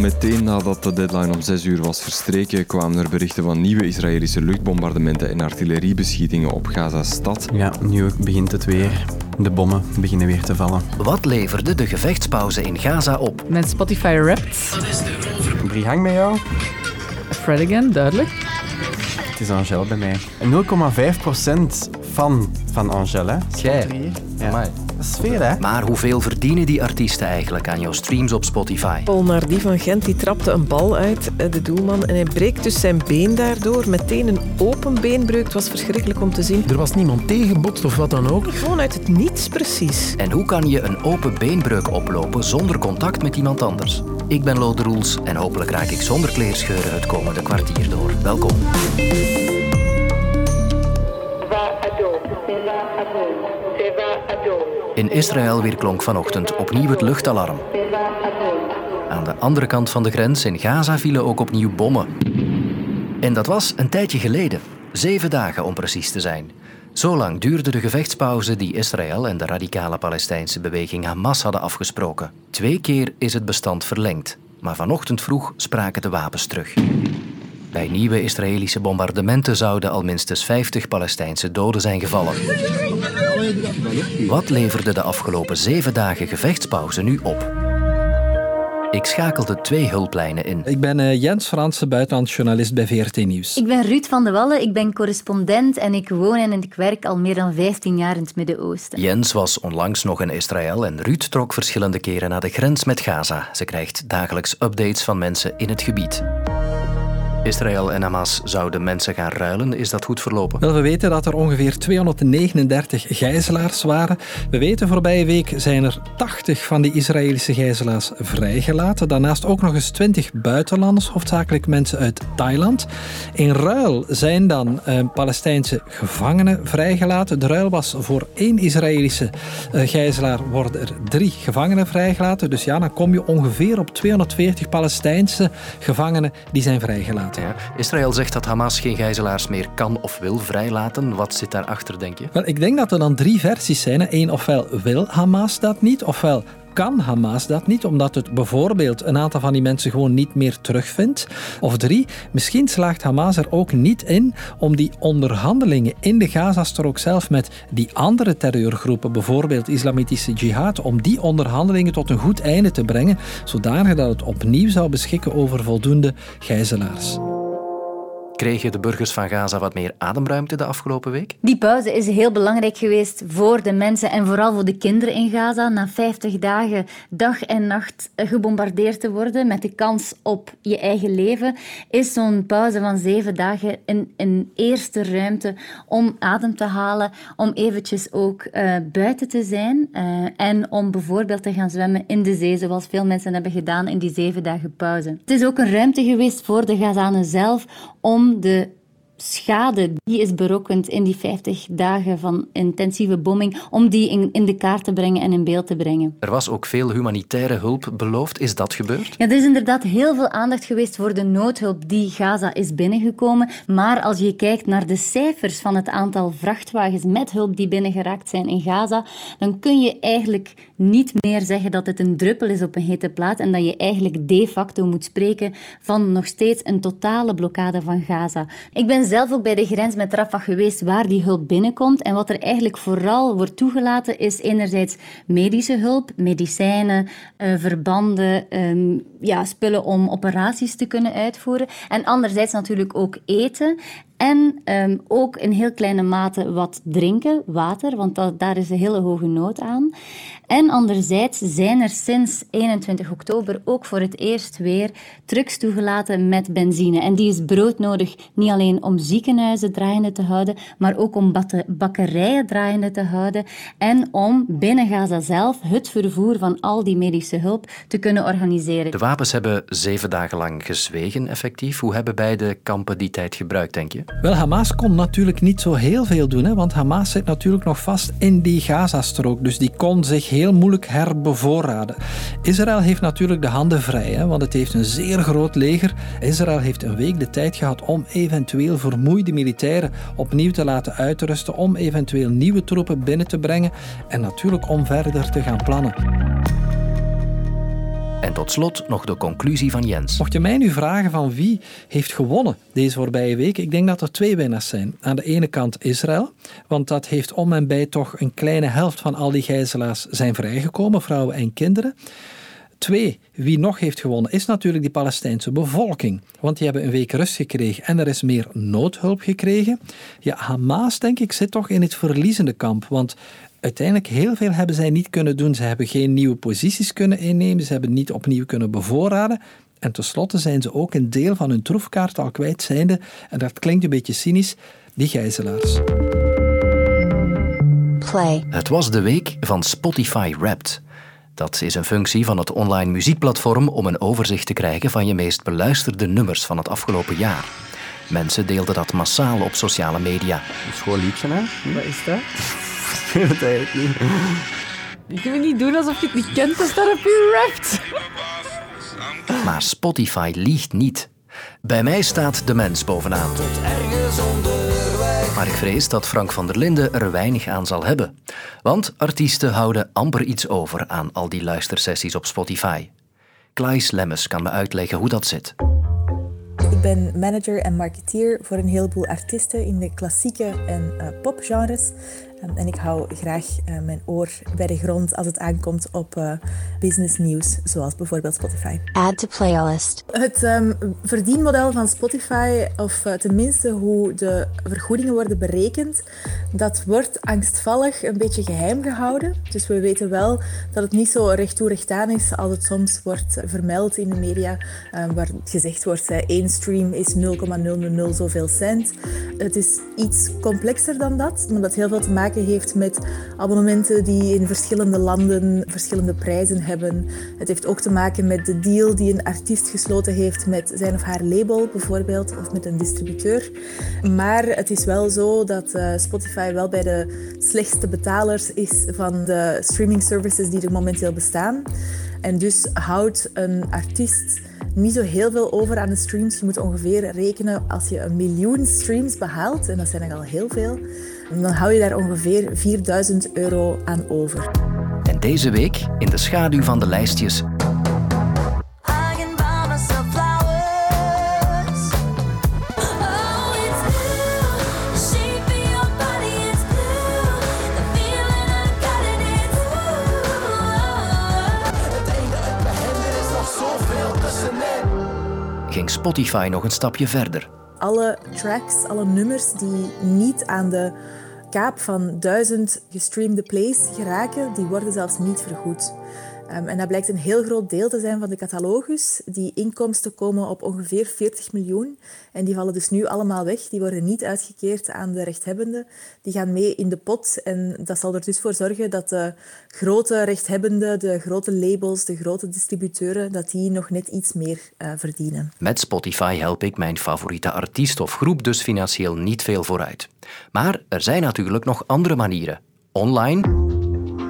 Meteen nadat de deadline om 6 uur was verstreken, kwamen er berichten van nieuwe Israëlische luchtbombardementen en artilleriebeschietingen op Gaza-stad. Ja, nu begint het weer. De bommen beginnen weer te vallen. Wat leverde de gevechtspauze in Gaza op? Met Spotify Wrapped. Brihang bij jou? Fred again, duidelijk. Het is Angel bij mij. 0,5% van? Jij? Ja. Amai. Dat is veel, hè? Maar hoeveel verdienen die artiesten eigenlijk aan jouw streams op Spotify? Paul Nardi van Gent die trapte een bal uit, eh, de doelman, en hij breekt dus zijn been daardoor. Meteen een open beenbreuk. Het was verschrikkelijk om te zien. Er was niemand tegenbotst of wat dan ook. Gewoon uit het niets precies. En hoe kan je een open beenbreuk oplopen zonder contact met iemand anders? Ik ben Lode Roels en hopelijk raak ik zonder kleerscheuren het komende kwartier door. Welkom. In Israël weerklonk vanochtend opnieuw het luchtalarm. Aan de andere kant van de grens in Gaza vielen ook opnieuw bommen. En dat was een tijdje geleden. Zeven dagen om precies te zijn. Zo lang duurde de gevechtspauze die Israël en de radicale Palestijnse beweging Hamas hadden afgesproken. Twee keer is het bestand verlengd, maar vanochtend vroeg spraken de wapens terug. Bij nieuwe Israëlische bombardementen zouden al minstens 50 Palestijnse doden zijn gevallen. Wat leverde de afgelopen zeven dagen gevechtspauze nu op? Ik schakelde twee hulplijnen in. Ik ben eh, Jens Franse, buitenlandjournalist bij VRT Nieuws. Ik ben Ruud van de Wallen, ik ben correspondent en ik woon en ik werk al meer dan 15 jaar in het Midden-Oosten. Jens was onlangs nog in Israël en Ruud trok verschillende keren naar de grens met Gaza. Ze krijgt dagelijks updates van mensen in het gebied. Israël en Hamas zouden mensen gaan ruilen. Is dat goed verlopen? Wel, we weten dat er ongeveer 239 gijzelaars waren. We weten voorbije week zijn er 80 van die Israëlische gijzelaars vrijgelaten. Daarnaast ook nog eens 20 buitenlanders, hoofdzakelijk mensen uit Thailand. In ruil zijn dan eh, Palestijnse gevangenen vrijgelaten. De ruil was voor één Israëlische eh, gijzelaar worden er drie gevangenen vrijgelaten. Dus ja, dan kom je ongeveer op 240 Palestijnse gevangenen die zijn vrijgelaten. Israël zegt dat Hamas geen gijzelaars meer kan of wil vrijlaten. Wat zit daarachter, denk je? Wel, ik denk dat er dan drie versies zijn. Eén, ofwel wil Hamas dat niet, ofwel kan Hamas dat niet, omdat het bijvoorbeeld een aantal van die mensen gewoon niet meer terugvindt. Of drie, misschien slaagt Hamas er ook niet in om die onderhandelingen in de Gazastrook zelf met die andere terreurgroepen, bijvoorbeeld Islamitische Jihad, om die onderhandelingen tot een goed einde te brengen, zodanig dat het opnieuw zou beschikken over voldoende gijzelaars. Kregen de burgers van Gaza wat meer ademruimte de afgelopen week? Die pauze is heel belangrijk geweest voor de mensen en vooral voor de kinderen in Gaza. Na 50 dagen dag en nacht gebombardeerd te worden met de kans op je eigen leven, is zo'n pauze van zeven dagen een, een eerste ruimte om adem te halen, om eventjes ook uh, buiten te zijn uh, en om bijvoorbeeld te gaan zwemmen in de zee, zoals veel mensen hebben gedaan in die zeven dagen pauze. Het is ook een ruimte geweest voor de Gazanen zelf om de schade die is berokkend in die 50 dagen van intensieve bombing, om die in, in de kaart te brengen en in beeld te brengen. Er was ook veel humanitaire hulp beloofd. Is dat gebeurd? Ja, er is inderdaad heel veel aandacht geweest voor de noodhulp die Gaza is binnengekomen. Maar als je kijkt naar de cijfers van het aantal vrachtwagens met hulp die binnengeraakt zijn in Gaza, dan kun je eigenlijk niet meer zeggen dat het een druppel is op een hete plaat en dat je eigenlijk de facto moet spreken van nog steeds een totale blokkade van Gaza. Ik ben zelf ook bij de grens met Rafah geweest waar die hulp binnenkomt. En wat er eigenlijk vooral wordt toegelaten is enerzijds medische hulp, medicijnen, uh, verbanden, um, ja, spullen om operaties te kunnen uitvoeren. En anderzijds natuurlijk ook eten. En um, ook in heel kleine mate wat drinken, water, want daar is een hele hoge nood aan. En anderzijds zijn er sinds 21 oktober ook voor het eerst weer trucks toegelaten met benzine. En die is broodnodig niet alleen om ziekenhuizen draaiende te houden, maar ook om bakkerijen draaiende te houden en om binnen Gaza zelf het vervoer van al die medische hulp te kunnen organiseren. De wapens hebben zeven dagen lang gezwegen, effectief. Hoe hebben beide kampen die tijd gebruikt, denk je? Wel, Hamas kon natuurlijk niet zo heel veel doen, hè, want Hamas zit natuurlijk nog vast in die Gazastrook, dus die kon zich heel moeilijk herbevoorraden. Israël heeft natuurlijk de handen vrij, hè, want het heeft een zeer groot leger. Israël heeft een week de tijd gehad om eventueel vermoeide militairen opnieuw te laten uitrusten, om eventueel nieuwe troepen binnen te brengen en natuurlijk om verder te gaan plannen. En tot slot nog de conclusie van Jens. Mocht je mij nu vragen van wie heeft gewonnen deze voorbije week, ik denk dat er twee winnaars zijn. Aan de ene kant Israël, want dat heeft om en bij toch een kleine helft van al die gijzelaars zijn vrijgekomen, vrouwen en kinderen. Twee, wie nog heeft gewonnen, is natuurlijk die Palestijnse bevolking. Want die hebben een week rust gekregen en er is meer noodhulp gekregen. Ja, Hamas, denk ik, zit toch in het verliezende kamp. Want uiteindelijk heel veel hebben zij niet kunnen doen. Ze hebben geen nieuwe posities kunnen innemen. Ze hebben niet opnieuw kunnen bevoorraden. En tenslotte zijn ze ook een deel van hun troefkaart al kwijt zijnde. En dat klinkt een beetje cynisch, die gijzelaars. Play. Het was de week van Spotify Wrapped. Dat is een functie van het online muziekplatform om een overzicht te krijgen van je meest beluisterde nummers van het afgelopen jaar. Mensen deelden dat massaal op sociale media. Dat is gewoon liedje, hè? Wat is dat? Ik weet het eigenlijk niet. Je kunt niet doen alsof je het niet kent, dat staat op je rapt. Maar Spotify liegt niet. Bij mij staat de mens bovenaan. Maar ik vrees dat Frank van der Linden er weinig aan zal hebben. Want artiesten houden amper iets over aan al die luistersessies op Spotify. Klaes Lemmes kan me uitleggen hoe dat zit. Ik ben manager en marketeer voor een heleboel artiesten in de klassieke en uh, popgenres. Um, en ik hou graag uh, mijn oor bij de grond als het aankomt op uh, business nieuws, zoals bijvoorbeeld Spotify. Add to playlist. Het um, verdienmodel van Spotify, of tenminste hoe de vergoedingen worden berekend, dat wordt angstvallig een beetje geheim gehouden. Dus we weten wel dat het niet zo recht toe recht aan is als het soms wordt vermeld in de media, um, waar gezegd wordt één stream is 0,000 zoveel cent. Het is iets complexer dan dat, omdat het heel veel te maken heeft met abonnementen die in verschillende landen verschillende prijzen hebben. Het heeft ook te maken met de deal die een artiest gesloten heeft met zijn of haar label bijvoorbeeld, of met een distributeur. Maar het is wel zo dat uh, Spotify wel bij de slechtste betalers is van de streaming services die er momenteel bestaan. En dus houdt een artiest niet zo heel veel over aan de streams. Je moet ongeveer rekenen als je een miljoen streams behaalt, en dat zijn er al heel veel, dan hou je daar ongeveer 4000 euro aan over. En deze week, in de schaduw van de lijstjes, ging Spotify nog een stapje verder. Alle tracks, alle nummers die niet aan de kaap van duizend gestreamde plays geraken, die worden zelfs niet vergoed. Um, en dat blijkt een heel groot deel te zijn van de catalogus. Die inkomsten komen op ongeveer 40 miljoen. En die vallen dus nu allemaal weg. Die worden niet uitgekeerd aan de rechthebbenden. Die gaan mee in de pot. En dat zal er dus voor zorgen dat de grote rechthebbenden, de grote labels, de grote distributeuren, dat die nog net iets meer uh, verdienen. Met Spotify help ik mijn favoriete artiest of groep dus financieel niet veel vooruit. Maar er zijn natuurlijk nog andere manieren. Online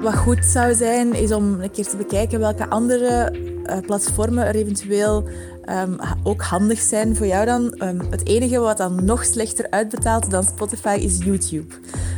wat goed zou zijn, is om een keer te bekijken welke andere uh, platformen er eventueel um, ook handig zijn voor jou dan. Um, het enige wat dan nog slechter uitbetaalt dan Spotify is YouTube.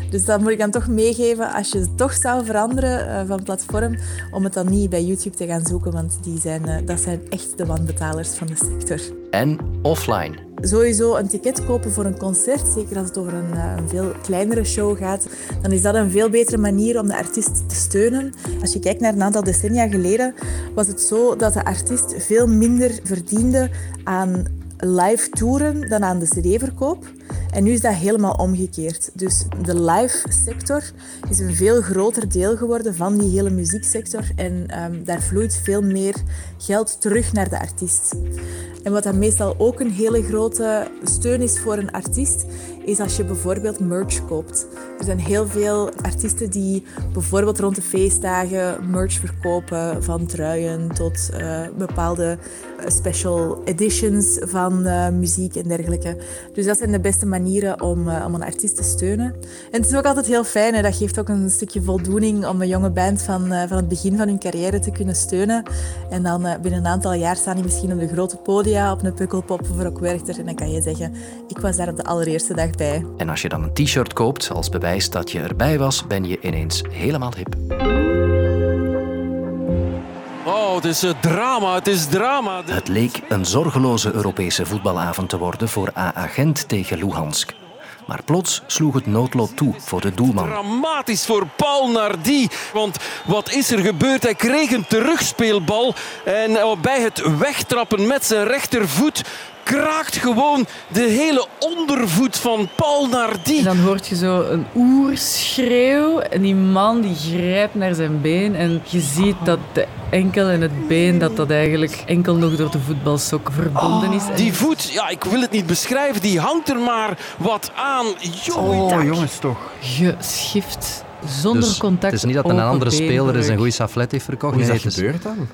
Dus dat moet ik dan toch meegeven als je het toch zou veranderen uh, van platform, om het dan niet bij YouTube te gaan zoeken, want die zijn, uh, dat zijn echt de wanbetalers van de sector. En offline. Sowieso een ticket kopen voor een concert, zeker als het over een, een, veel kleinere show gaat, dan is dat een veel betere manier om de artiest te steunen. Als je kijkt naar een aantal decennia geleden, was het zo dat de artiest veel minder verdiende aan live toeren dan aan de cd-verkoop. En nu is dat helemaal omgekeerd. Dus de live sector is een veel groter deel geworden van die hele muzieksector. En um, daar vloeit veel meer geld terug naar de artiest. En wat dan meestal ook een hele grote steun is voor een artiest, is als je bijvoorbeeld merch koopt. Er zijn heel veel artiesten die bijvoorbeeld rond de feestdagen merch verkopen, van truien tot uh, bepaalde eh, special editions van uh, muziek en dergelijke. Dus dat zijn de beste manieren om, uh, om een artiest te steunen. En het is ook altijd heel fijn, en dat geeft ook een stukje voldoening om een jonge band van, van het begin van hun carrière te kunnen steunen. En dan binnen een aantal jaar staan die misschien op de grote podia, op een Pukkelpop of Rock Werchter. En dan kan je zeggen, ik was daar op de allereerste dag bij. En als je dan een t-shirt koopt als bewijs dat je erbij was, ben je ineens helemaal hip. Oh, het is drama, het is drama. Het leek een zorgeloze Europese voetbalavond te worden voor AA Gent tegen Luhansk. Maar plots sloeg het noodlot toe voor de doelman. Dramatisch voor Paul Nardi. Want wat is er gebeurd? Hij kreeg een terugspeelbal. En eh, bij het wegtrappen met zijn rechtervoet kraakt gewoon de hele ondervoet van Paul Nardi. En dan hoort je zo een oerschreeuw. En die man die grijpt naar zijn been. En je ziet dat de enkel en het been dat dat eigenlijk enkel nog door de voetbalsok verbonden is. Oh, die voet, ja, ik wil het niet beschrijven, die hangt er maar wat aan. oh, jongens toch. Geschift. Zonder dus contact. Het is niet dat een andere speler eens een goede saflet heeft verkocht. Hoe is dat gebeurd dan?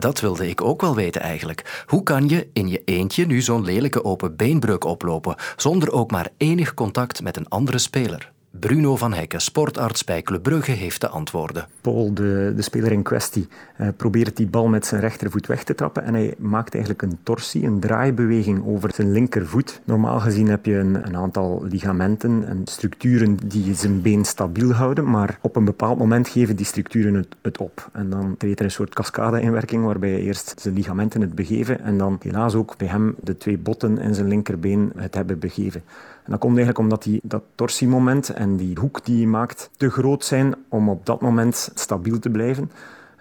Dat wilde ik ook wel weten eigenlijk. Hoe kan je in je eentje nu zo'n lelijke open beenbreuk oplopen, zonder ook maar enig contact met een andere speler? Bruno van Hekken, sportarts bij Club heeft de antwoorden. Paul, de, de speler in kwestie, eh, probeert die bal met zijn rechtervoet weg te trappen en hij maakt eigenlijk een torsie, een draaibeweging over zijn linkervoet. Normaal gezien heb je een, een aantal ligamenten en structuren die zijn been stabiel houden, maar op een bepaald moment geven die structuren het, op. En dan treedt er een soort cascade in werking waarbij eerst zijn ligamenten het begeven en dan helaas ook bij hem de twee botten in zijn linkerbeen het hebben begeven. En dat komt eigenlijk omdat die, dat torsiemoment en die hoek die hij maakt te groot zijn om op dat moment stabiel te blijven.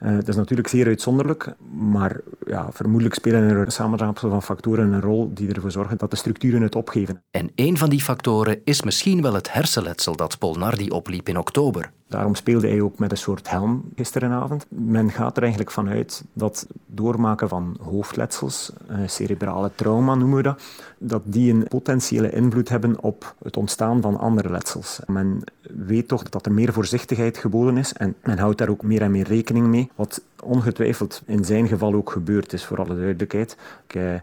Uh, het is natuurlijk zeer uitzonderlijk, maar ja, vermoedelijk spelen er een samenraapsel van factoren een rol die ervoor zorgen dat de structuren het opgeven. En een van die factoren is misschien wel het hersenletsel dat Polnardi opliep in oktober. Daarom speelde hij ook met een soort helm gisterenavond. Men gaat er eigenlijk vanuit dat doormaken van hoofdletsels, eh, cerebrale trauma noemen we dat, dat die een potentiële invloed hebben op het ontstaan van andere letsels. Men weet toch dat er meer voorzichtigheid geboden is en men houdt daar ook meer en meer rekening mee, wat ongetwijfeld in zijn geval ook gebeurd is, voor alle duidelijkheid. Ik uh,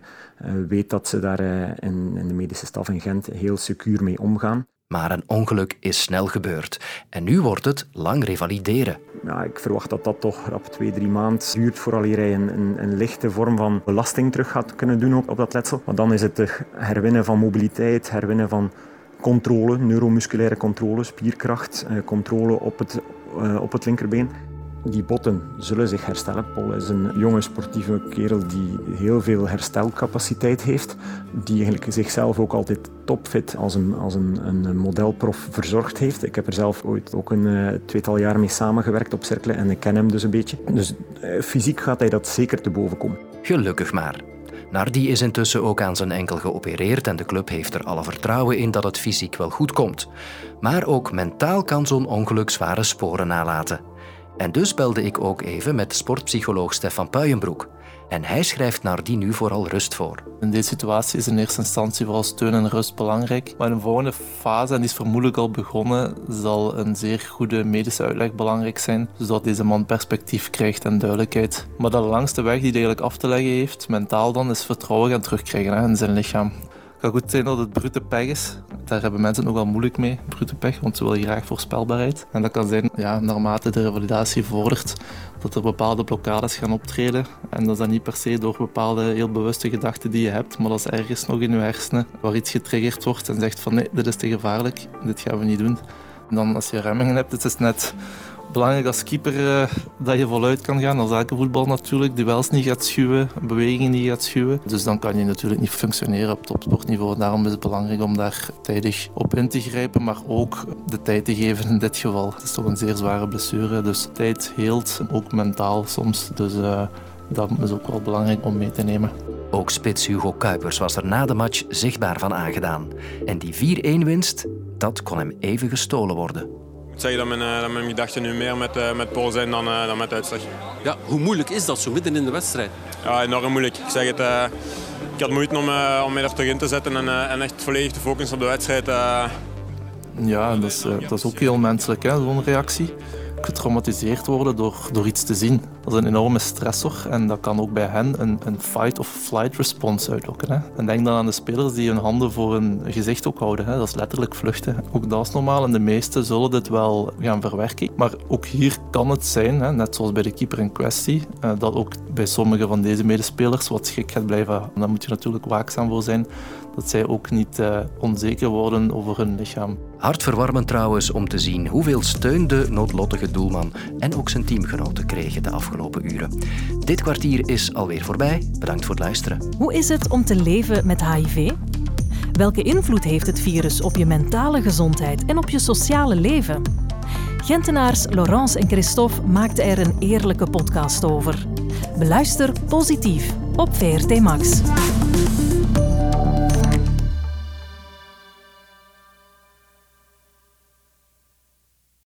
weet dat ze daar in de medische staf in Gent heel secuur mee omgaan. Maar een ongeluk is snel gebeurd. En nu wordt het lang revalideren. Ja, ik verwacht dat dat toch rap twee, drie maanden duurt vooraleer hij een, een, een, lichte vorm van belasting terug gaat kunnen doen op, op dat letsel. Maar dan is het het herwinnen van mobiliteit, herwinnen van controle, neuromusculaire controle, spierkracht, eh, controle op het, uh, op het linkerbeen. Die botten zullen zich herstellen. Paul is een jonge sportieve kerel die heel veel herstelcapaciteit heeft. Die eigenlijk zichzelf ook altijd topfit als een, als een, een modelprof verzorgd heeft. Ik heb er zelf ooit ook een uh, tweetal jaar mee samengewerkt op Cercle en ik ken hem dus een beetje. Dus uh, fysiek gaat hij dat zeker te boven komen. Gelukkig maar. Nardi is intussen ook aan zijn enkel geopereerd en de club heeft er alle vertrouwen in dat het fysiek wel goed komt. Maar ook mentaal kan zo'n ongeluk zware sporen nalaten. En dus belde ik ook even met sportpsycholoog Stefan Puijenbroek. En hij schrijft naar die nu vooral rust voor. In deze situatie is in eerste instantie vooral steun en rust belangrijk. Maar in een volgende fase, en die is vermoedelijk al begonnen, zal een zeer goede medische uitleg belangrijk zijn, zodat deze man perspectief krijgt en duidelijkheid. Maar de langste weg die hij eigenlijk af te leggen heeft, mentaal dan, is vertrouwen gaan terugkrijgen in zijn lichaam. Kan goed zijn dat het brute pech is. Daar hebben mensen nogal moeilijk mee, brute pech, want ze willen graag voorspelbaarheid. En dat kan zijn, ja, naarmate de revalidatie vordert, dat er bepaalde blokkades gaan optreden. En dat is dan niet per se door bepaalde heel bewuste gedachten die je hebt, maar dat is ergens nog in je hersenen waar iets getriggerd wordt en zegt van nee, dit is te gevaarlijk, dit gaan we niet doen. En dan als je remmingen hebt, het is net belangrijk als keeper uh, dat je voluit kan gaan. Als elke voetbal natuurlijk. Duels niet gaat schuwen, bewegingen niet gaat schuwen. Dus dan kan je natuurlijk niet functioneren op topsportniveau. Daarom is het belangrijk om daar tijdig op in te grijpen. Maar ook de tijd te geven in dit geval. Het is toch een zeer zware blessure. Dus tijd heelt, ook mentaal soms. Dus uh, dat is ook wel belangrijk om mee te nemen. Ook spits Hugo Kuipers was er na de match zichtbaar van aangedaan. En die 4-1 winst, dat kon hem even gestolen worden moet zeggen dat mijn, uh, dat mijn gedachten nu meer met, uh, met Paul zijn dan, uh, dan met uitslag. Ja, hoe moeilijk is dat zo midden in de wedstrijd? Ja, enorm moeilijk. Ik zeg het, ik had moeite om, om mij er terug in te zetten en, en echt volledig te focussen op de wedstrijd. Ja, dat is, dat is ook heel menselijk, zo'n reactie getraumatiseerd worden door, door iets te zien. Dat is een enorme stressor en dat kan ook bij hen een, een fight-of-flight response uitlokken. Hè. En denk dan aan de spelers die hun handen voor hun gezicht ook houden. Hè. Dat is letterlijk vluchten. Ook dat is normaal en de meesten zullen dit wel gaan verwerken. Maar ook hier kan het zijn, hè, net zoals bij de keeper in kwestie, eh, dat ook bij sommige van deze medespelers wat schrik gaat blijven. Daar moet je natuurlijk waakzaam voor zijn dat zij ook niet uh, onzeker worden over hun lichaam. Hartverwarmend trouwens om te zien hoeveel steun de noodlottige doelman en ook zijn teamgenoten kregen de afgelopen uren. Dit kwartier is alweer voorbij. Bedankt voor het luisteren. Hoe is het om te leven met HIV? Welke invloed heeft het virus op je mentale gezondheid en op je sociale leven? Gentenaars Laurence en Christophe maakten er een eerlijke podcast over. Beluister positief op VRT Max.